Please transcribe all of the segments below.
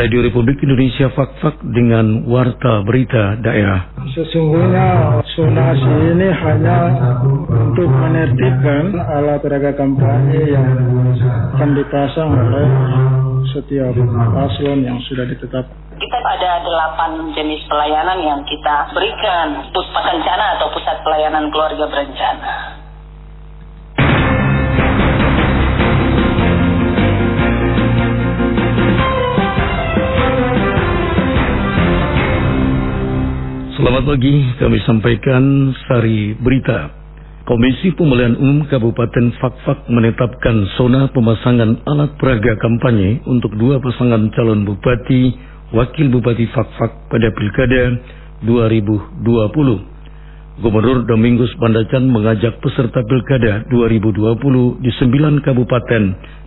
Radio Republik Indonesia Fak-Fak dengan Warta Berita Daerah. Sesungguhnya sonasi ini hanya untuk menertibkan alat peraga kampanye yang akan dipasang oleh setiap paslon yang sudah ditetapkan. Kita ada delapan jenis pelayanan yang kita berikan. Pusat Kencana atau Pusat Pelayanan Keluarga Berencana. Selamat pagi, kami sampaikan sari berita. Komisi Pemilihan Umum Kabupaten Fakfak menetapkan zona pemasangan alat peraga kampanye untuk dua pasangan calon bupati, wakil bupati Fakfak pada Pilkada 2020. Gubernur Domingus Pandacan mengajak peserta Pilkada 2020 di sembilan kabupaten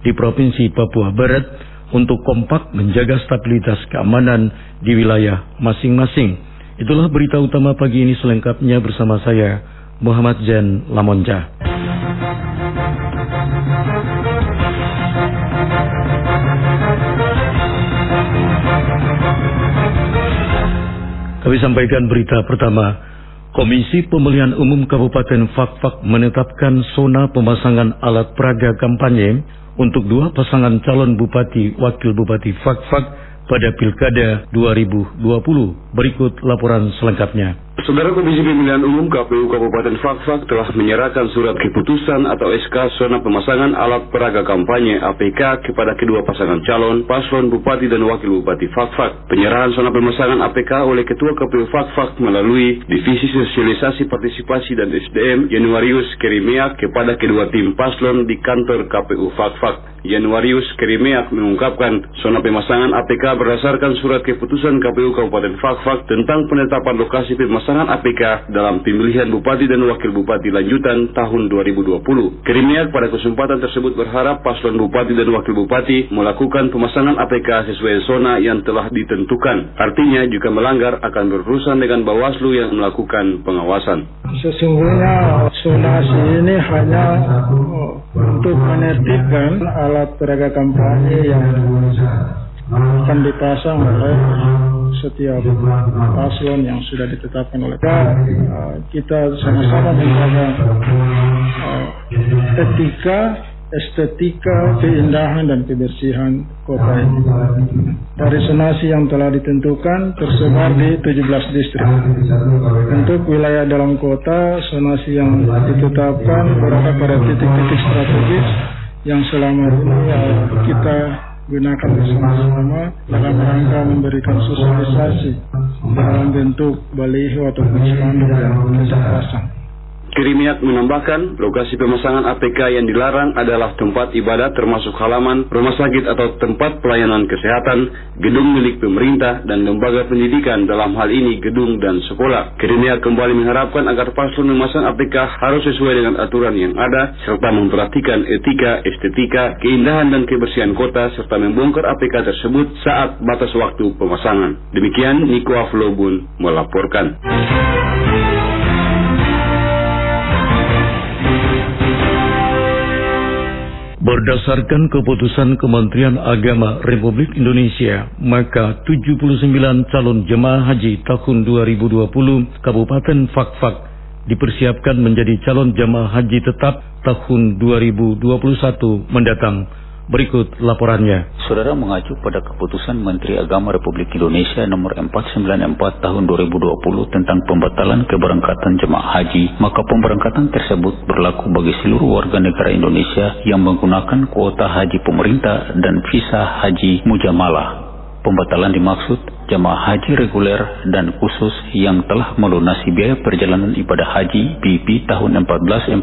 di Provinsi Papua Barat untuk kompak menjaga stabilitas keamanan di wilayah masing-masing Itulah berita utama pagi ini selengkapnya bersama saya Muhammad Jen Lamonja. Kami sampaikan berita pertama. Komisi Pemilihan Umum Kabupaten Fakfak menetapkan zona pemasangan alat peraga kampanye untuk dua pasangan calon bupati wakil bupati Fakfak pada Pilkada 2020. Berikut laporan selengkapnya. Saudara Komisi Pemilihan Umum KPU Kabupaten Fakfak telah menyerahkan surat keputusan atau SK zona pemasangan alat peraga kampanye APK kepada kedua pasangan calon paslon bupati dan wakil bupati Fakfak. Penyerahan zona pemasangan APK oleh Ketua KPU Fakfak melalui Divisi Sosialisasi Partisipasi dan SDM Januarius Kerimiak kepada kedua tim paslon di kantor KPU Fakfak. Januarius Kerimiak mengungkapkan zona pemasangan APK berdasarkan surat keputusan KPU Kabupaten Fakfak tentang penetapan lokasi pemasangan APK dalam pemilihan bupati dan wakil bupati lanjutan tahun 2020. Kerimiak pada kesempatan tersebut berharap paslon bupati dan wakil bupati melakukan pemasangan APK sesuai zona yang telah ditentukan. Artinya jika melanggar akan berurusan dengan Bawaslu yang melakukan pengawasan. Sesungguhnya zonasi ini hanya untuk menertibkan alat peraga kampanye yang akan dipasang oleh setiap paslon yang sudah ditetapkan oleh kita. Uh, kita sama-sama menjaga uh, etika, estetika, keindahan dan kebersihan kota ini. Dari sonasi yang telah ditentukan tersebar di 17 distrik. Untuk wilayah dalam kota, sonasi yang ditetapkan berada pada titik-titik strategis yang selama ini uh, kita gunakan bersama-sama dalam rangka memberikan sosialisasi dalam bentuk baliho atau spanduk yang kita pasang. Kirimiak menambahkan, lokasi pemasangan APK yang dilarang adalah tempat ibadah termasuk halaman, rumah sakit atau tempat pelayanan kesehatan, gedung milik pemerintah, dan lembaga pendidikan dalam hal ini gedung dan sekolah. Kirimiak kembali mengharapkan agar paslon memasang APK harus sesuai dengan aturan yang ada, serta memperhatikan etika, estetika, keindahan dan kebersihan kota, serta membongkar APK tersebut saat batas waktu pemasangan. Demikian Niko Aflobun melaporkan. Berdasarkan keputusan Kementerian Agama Republik Indonesia, maka 79 calon jemaah haji tahun 2020 Kabupaten Fakfak dipersiapkan menjadi calon jemaah haji tetap tahun 2021 mendatang. Berikut laporannya. Saudara mengacu pada keputusan Menteri Agama Republik Indonesia nomor 494 tahun 2020 tentang pembatalan keberangkatan jemaah haji, maka pemberangkatan tersebut berlaku bagi seluruh warga negara Indonesia yang menggunakan kuota haji pemerintah dan visa haji mujamalah. Pembatalan dimaksud jemaah haji reguler dan khusus yang telah melunasi biaya perjalanan ibadah haji BP tahun 1441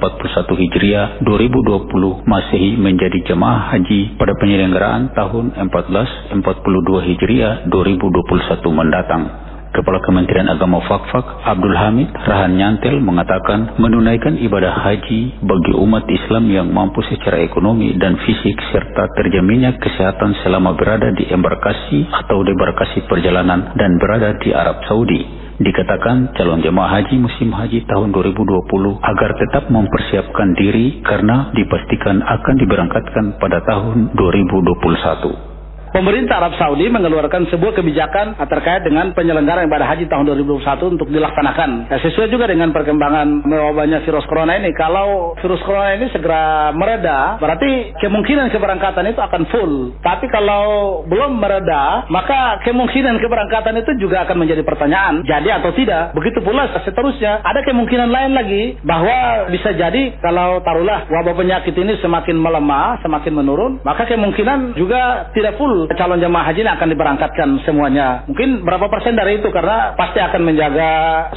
Hijriah 2020 Masehi menjadi jemaah haji pada penyelenggaraan tahun 1442 Hijriah 2021 mendatang. Kepala Kementerian Agama Fakfak Abdul Hamid Rahan Nyantel mengatakan menunaikan ibadah haji bagi umat Islam yang mampu secara ekonomi dan fisik serta terjaminnya kesehatan selama berada di embarkasi atau debarkasi perjalanan dan berada di Arab Saudi. Dikatakan calon jemaah haji musim haji tahun 2020 agar tetap mempersiapkan diri karena dipastikan akan diberangkatkan pada tahun 2021. Pemerintah Arab Saudi mengeluarkan sebuah kebijakan terkait dengan penyelenggaraan ibadah haji tahun 2021 untuk dilaksanakan. Ya, sesuai juga dengan perkembangan mewabahnya virus corona ini. Kalau virus corona ini segera mereda, berarti kemungkinan keberangkatan itu akan full. Tapi kalau belum mereda, maka kemungkinan keberangkatan itu juga akan menjadi pertanyaan, jadi atau tidak. Begitu pula seterusnya, ada kemungkinan lain lagi bahwa bisa jadi kalau taruhlah wabah penyakit ini semakin melemah, semakin menurun, maka kemungkinan juga tidak full calon jemaah haji ini akan diberangkatkan semuanya. Mungkin berapa persen dari itu karena pasti akan menjaga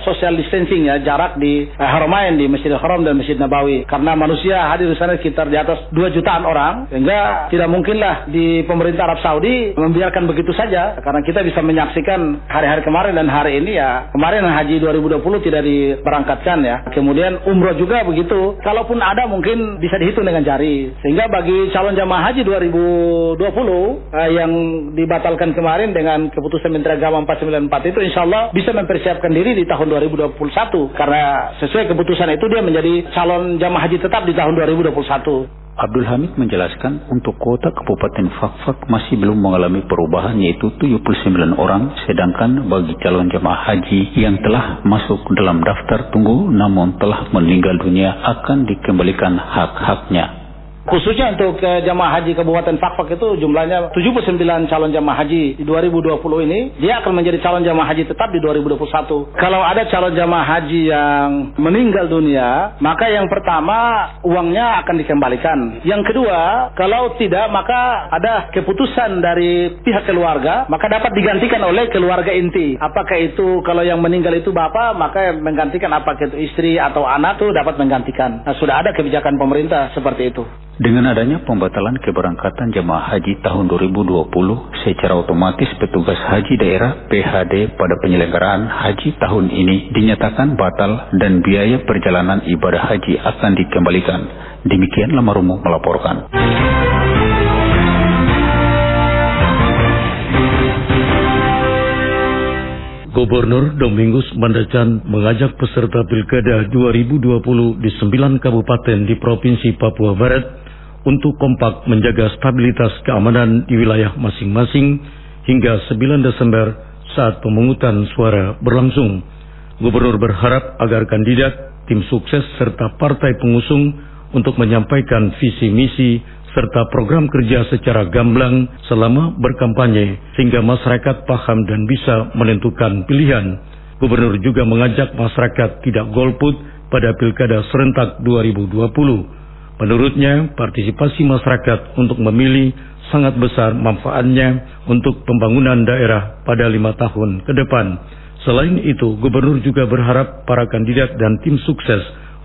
social distancing ya, jarak di eh, Haramain di Masjidil Haram dan Masjid Nabawi. Karena manusia hadir di sana sekitar di atas 2 jutaan orang, sehingga tidak mungkinlah di pemerintah Arab Saudi membiarkan begitu saja karena kita bisa menyaksikan hari-hari kemarin dan hari ini ya kemarin haji 2020 tidak diberangkatkan ya. Kemudian umroh juga begitu. Kalaupun ada mungkin bisa dihitung dengan jari. Sehingga bagi calon jamaah haji 2020 eh, yang dibatalkan kemarin dengan keputusan Menteri Agama 494 itu insya Allah bisa mempersiapkan diri di tahun 2021 karena sesuai keputusan itu dia menjadi calon jamaah haji tetap di tahun 2021. Abdul Hamid menjelaskan untuk kota Kabupaten Fakfak masih belum mengalami perubahan yaitu 79 orang sedangkan bagi calon jemaah haji yang telah masuk dalam daftar tunggu namun telah meninggal dunia akan dikembalikan hak-haknya. Khususnya untuk uh, jamaah haji Kabupaten Fakfak itu jumlahnya 79 calon jamaah haji di 2020 ini, dia akan menjadi calon jamaah haji tetap di 2021. Kalau ada calon jamaah haji yang meninggal dunia, maka yang pertama uangnya akan dikembalikan. Yang kedua, kalau tidak maka ada keputusan dari pihak keluarga, maka dapat digantikan oleh keluarga inti. Apakah itu kalau yang meninggal itu bapak, maka menggantikan apakah itu istri atau anak itu dapat menggantikan. Nah, sudah ada kebijakan pemerintah seperti itu. Dengan adanya pembatalan keberangkatan jemaah haji tahun 2020, secara otomatis petugas haji daerah PHD pada penyelenggaraan haji tahun ini dinyatakan batal dan biaya perjalanan ibadah haji akan dikembalikan. Demikian Lamarumu melaporkan. Gubernur Domingus Mandacan mengajak peserta Pilkada 2020 di sembilan kabupaten di Provinsi Papua Barat untuk kompak menjaga stabilitas keamanan di wilayah masing-masing hingga 9 Desember saat pemungutan suara berlangsung. Gubernur berharap agar kandidat, tim sukses serta partai pengusung untuk menyampaikan visi misi serta program kerja secara gamblang selama berkampanye sehingga masyarakat paham dan bisa menentukan pilihan. Gubernur juga mengajak masyarakat tidak golput pada Pilkada serentak 2020 Menurutnya, partisipasi masyarakat untuk memilih sangat besar manfaatnya untuk pembangunan daerah pada lima tahun ke depan. Selain itu, gubernur juga berharap para kandidat dan tim sukses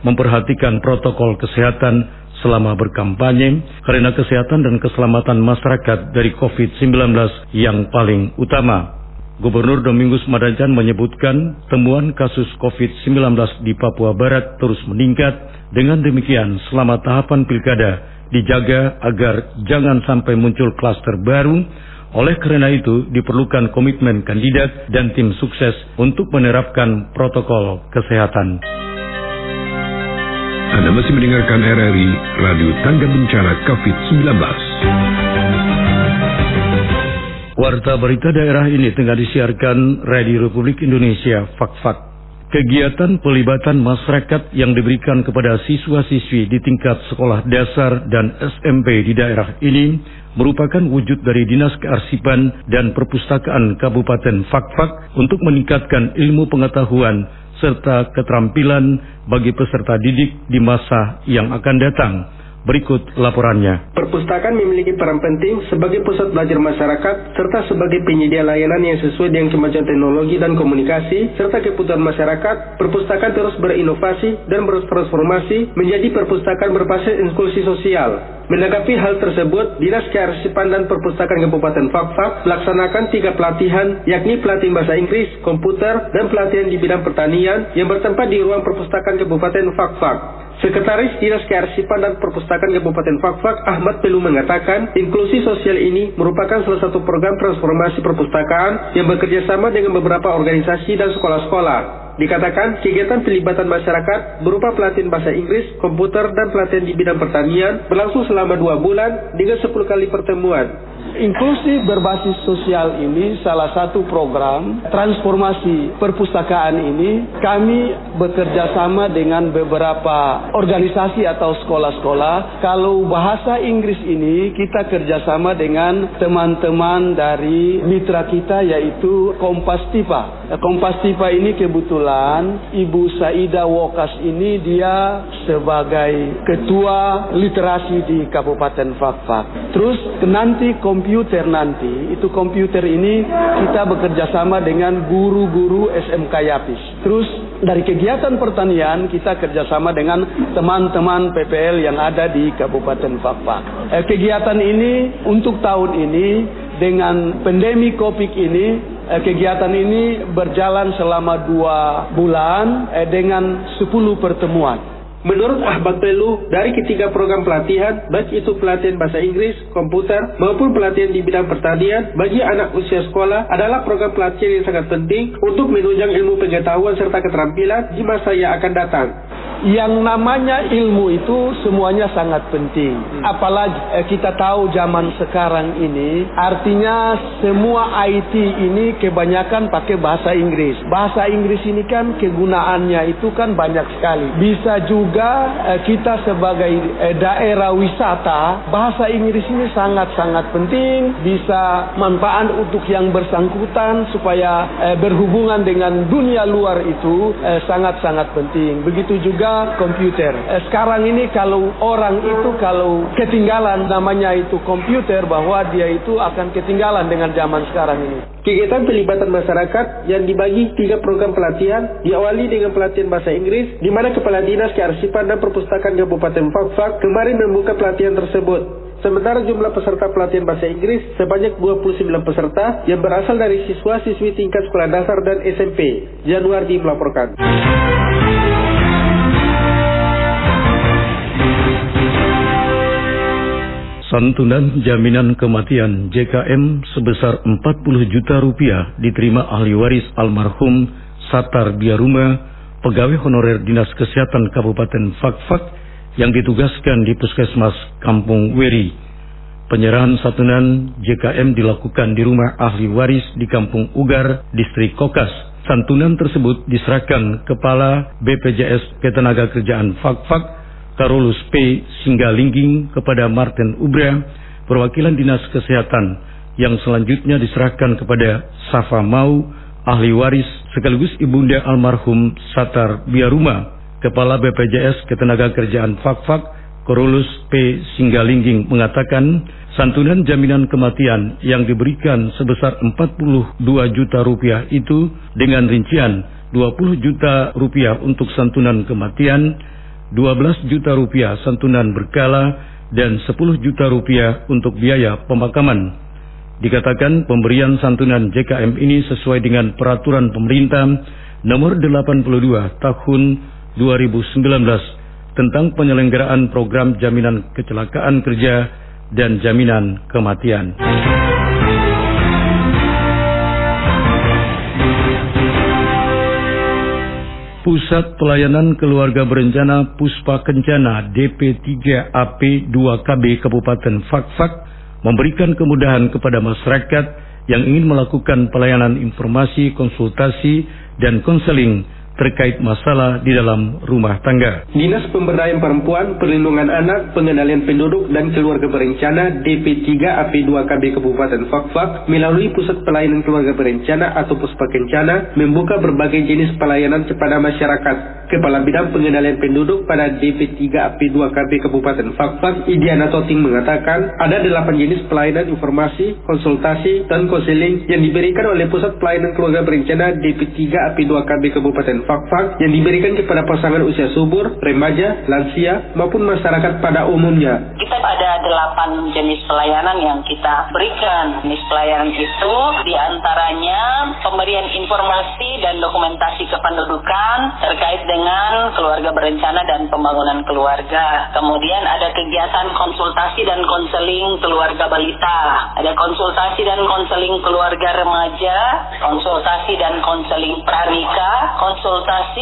memperhatikan protokol kesehatan selama berkampanye karena kesehatan dan keselamatan masyarakat dari COVID-19 yang paling utama. Gubernur Domingus Madajan menyebutkan temuan kasus COVID-19 di Papua Barat terus meningkat dengan demikian, selama tahapan pilkada dijaga agar jangan sampai muncul klaster baru. Oleh karena itu, diperlukan komitmen kandidat dan tim sukses untuk menerapkan protokol kesehatan. Anda masih mendengarkan RRI Radio Tangga Bencana COVID-19. Warta berita daerah ini tengah disiarkan Radio Republik Indonesia Fak-Fak. Kegiatan pelibatan masyarakat yang diberikan kepada siswa-siswi di tingkat sekolah dasar dan SMP di daerah ini merupakan wujud dari Dinas Kearsipan dan Perpustakaan Kabupaten Fakfak untuk meningkatkan ilmu pengetahuan serta keterampilan bagi peserta didik di masa yang akan datang. Berikut laporannya. Perpustakaan memiliki peran penting sebagai pusat belajar masyarakat serta sebagai penyedia layanan yang sesuai dengan kemajuan teknologi dan komunikasi serta kebutuhan masyarakat. Perpustakaan terus berinovasi dan bertransformasi menjadi perpustakaan berbasis inklusi sosial. Menanggapi hal tersebut, Dinas Kearsipan dan Perpustakaan Kabupaten Fakfak melaksanakan tiga pelatihan, yakni pelatihan bahasa Inggris, komputer, dan pelatihan di bidang pertanian yang bertempat di ruang perpustakaan Kabupaten Fakfak. Sekretaris Dinas Kearsipan dan Perpustakaan Kabupaten Fakfak Ahmad Pelu mengatakan, inklusi sosial ini merupakan salah satu program transformasi perpustakaan yang bekerja sama dengan beberapa organisasi dan sekolah-sekolah. Dikatakan kegiatan pelibatan masyarakat berupa pelatihan bahasa Inggris, komputer, dan pelatihan di bidang pertanian berlangsung selama dua bulan dengan sepuluh kali pertemuan. Inklusi berbasis sosial ini salah satu program transformasi perpustakaan ini kami bekerja sama dengan beberapa organisasi atau sekolah-sekolah. Kalau bahasa Inggris ini kita kerjasama dengan teman-teman dari mitra kita yaitu Kompas Tipa. Kompas Tipa ini kebetulan Ibu Saida Wokas ini dia sebagai ketua literasi di Kabupaten Fakfak. Terus nanti komputer nanti itu komputer ini kita bekerja sama dengan guru-guru SMK Yapis. Terus dari kegiatan pertanian kita kerjasama dengan teman-teman PPL yang ada di Kabupaten Fakfak. Eh, kegiatan ini untuk tahun ini dengan pandemi COVID ini eh, kegiatan ini berjalan selama dua bulan eh, dengan 10 pertemuan. Menurut Ahmad Pelu, dari ketiga program pelatihan, baik itu pelatihan bahasa Inggris, komputer, maupun pelatihan di bidang pertanian, bagi anak usia sekolah adalah program pelatihan yang sangat penting untuk menunjang ilmu pengetahuan serta keterampilan di masa yang akan datang yang namanya ilmu itu semuanya sangat penting. Apalagi eh, kita tahu zaman sekarang ini, artinya semua IT ini kebanyakan pakai bahasa Inggris. Bahasa Inggris ini kan kegunaannya itu kan banyak sekali. Bisa juga eh, kita sebagai eh, daerah wisata, bahasa Inggris ini sangat-sangat penting. Bisa manfaat untuk yang bersangkutan supaya eh, berhubungan dengan dunia luar itu eh, sangat-sangat penting. Begitu juga komputer. Eh, sekarang ini kalau orang itu kalau ketinggalan namanya itu komputer bahwa dia itu akan ketinggalan dengan zaman sekarang ini. Kegiatan pelibatan masyarakat yang dibagi tiga program pelatihan diawali dengan pelatihan bahasa Inggris di mana Kepala Dinas Kearsipan dan Perpustakaan Kabupaten Fakfak kemarin membuka pelatihan tersebut. Sementara jumlah peserta pelatihan bahasa Inggris sebanyak 29 peserta yang berasal dari siswa-siswi tingkat sekolah dasar dan SMP. Januari melaporkan. Santunan jaminan kematian JKM sebesar 40 juta rupiah diterima ahli waris almarhum Satar Biaruma, pegawai honorer Dinas Kesehatan Kabupaten Fakfak yang ditugaskan di Puskesmas Kampung Weri. Penyerahan santunan JKM dilakukan di rumah ahli waris di Kampung Ugar, Distrik Kokas. Santunan tersebut diserahkan Kepala BPJS Ketenagakerjaan Fakfak Karolus P. Singgalingging kepada Martin Ubra, perwakilan Dinas Kesehatan yang selanjutnya diserahkan kepada Safa Mau, ahli waris sekaligus ibunda almarhum Satar Biaruma, Kepala BPJS Ketenagakerjaan Fakfak, Korulus P. Singgalingging mengatakan santunan jaminan kematian yang diberikan sebesar 42 juta rupiah itu dengan rincian 20 juta rupiah untuk santunan kematian, 12 juta rupiah santunan berkala dan 10 juta rupiah untuk biaya pemakaman. Dikatakan pemberian santunan JKM ini sesuai dengan peraturan pemerintah nomor 82 tahun 2019 tentang penyelenggaraan program jaminan kecelakaan kerja dan jaminan kematian. Pusat Pelayanan Keluarga Berencana Puspa Kencana DP3AP2KB Kabupaten Fakfak memberikan kemudahan kepada masyarakat yang ingin melakukan pelayanan informasi, konsultasi, dan konseling terkait masalah di dalam rumah tangga. Dinas Pemberdayaan Perempuan, Perlindungan Anak, Pengendalian Penduduk dan Keluarga Berencana DP3 AP2KB Kabupaten Fakfak melalui Pusat Pelayanan Keluarga Berencana atau Puspa Kencana membuka berbagai jenis pelayanan kepada masyarakat. Kepala Bidang Pengendalian Penduduk pada DP3 AP2KB Kabupaten Fakfak, Idiana Toting mengatakan ada delapan jenis pelayanan informasi, konsultasi, dan konseling yang diberikan oleh Pusat Pelayanan Keluarga Berencana DP3 AP2KB Kabupaten fak-fak yang diberikan kepada pasangan usia subur, remaja, lansia, maupun masyarakat pada umumnya. Kita ada delapan jenis pelayanan yang kita berikan. Jenis pelayanan itu di antaranya pemberian informasi dan dokumentasi kependudukan terkait dengan keluarga berencana dan pembangunan keluarga. Kemudian ada kegiatan konsultasi dan konseling keluarga balita. Ada konsultasi dan konseling keluarga remaja, konsultasi dan konseling pranika, konsultasi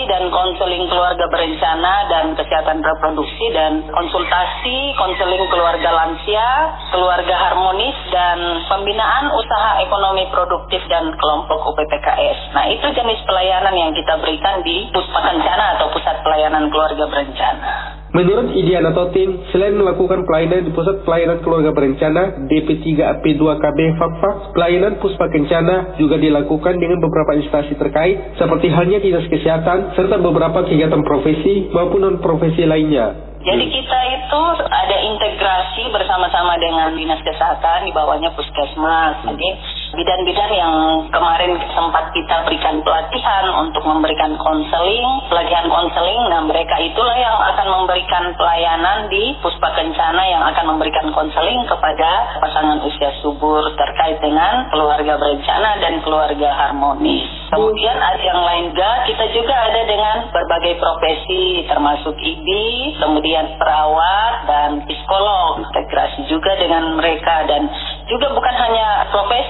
dan konseling keluarga berencana dan kesehatan reproduksi dan konsultasi konseling keluarga lansia, keluarga harmonis dan pembinaan usaha ekonomi produktif dan kelompok UPPKS. Nah, itu jenis pelayanan yang kita berikan di Puspa Kencana atau Pusat Pelayanan Keluarga Berencana. Menurut Idiana Totin, selain melakukan pelayanan di Pusat Pelayanan Keluarga Berencana DP3AP2KB Fakfak, pelayanan Puspa Kencana juga dilakukan dengan beberapa instansi terkait seperti halnya Dinas Kesehatan serta beberapa kegiatan profesi maupun non-profesi lainnya. Jadi kita itu ada integrasi bersama-sama dengan Dinas Kesehatan di bawahnya Puskesmas. Jadi bidan-bidan yang kemarin sempat kita berikan pelatihan untuk memberikan konseling, pelatihan konseling, nah mereka itulah yang akan memberikan pelayanan di Puspa Kencana yang akan memberikan konseling kepada pasangan usia subur terkait dengan keluarga berencana dan keluarga harmonis. Kemudian ada yang lain juga, kita juga ada dengan berbagai profesi termasuk IBI, kemudian perawat dan psikolog, integrasi juga dengan mereka dan juga bukan hanya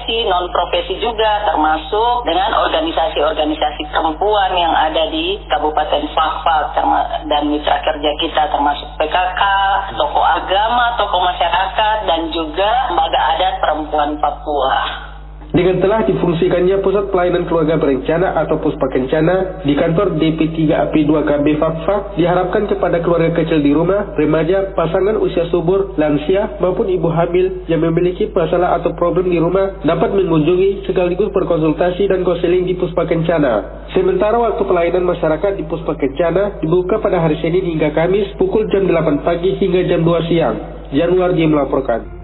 profesi, non profesi juga termasuk dengan organisasi-organisasi perempuan yang ada di Kabupaten Fakfak dan mitra kerja kita termasuk PKK, tokoh agama, tokoh masyarakat dan juga lembaga adat perempuan Papua. Dengan telah difungsikannya Pusat Pelayanan Keluarga Berencana atau Puspa Kencana di kantor DP3AP2KB Fakfak diharapkan kepada keluarga kecil di rumah, remaja, pasangan usia subur, lansia maupun ibu hamil yang memiliki masalah atau problem di rumah dapat mengunjungi sekaligus berkonsultasi dan konseling di Puspa Kencana. Sementara waktu pelayanan masyarakat di Puspa Kencana dibuka pada hari Senin hingga Kamis pukul jam 8 pagi hingga jam 2 siang. Januar dia melaporkan.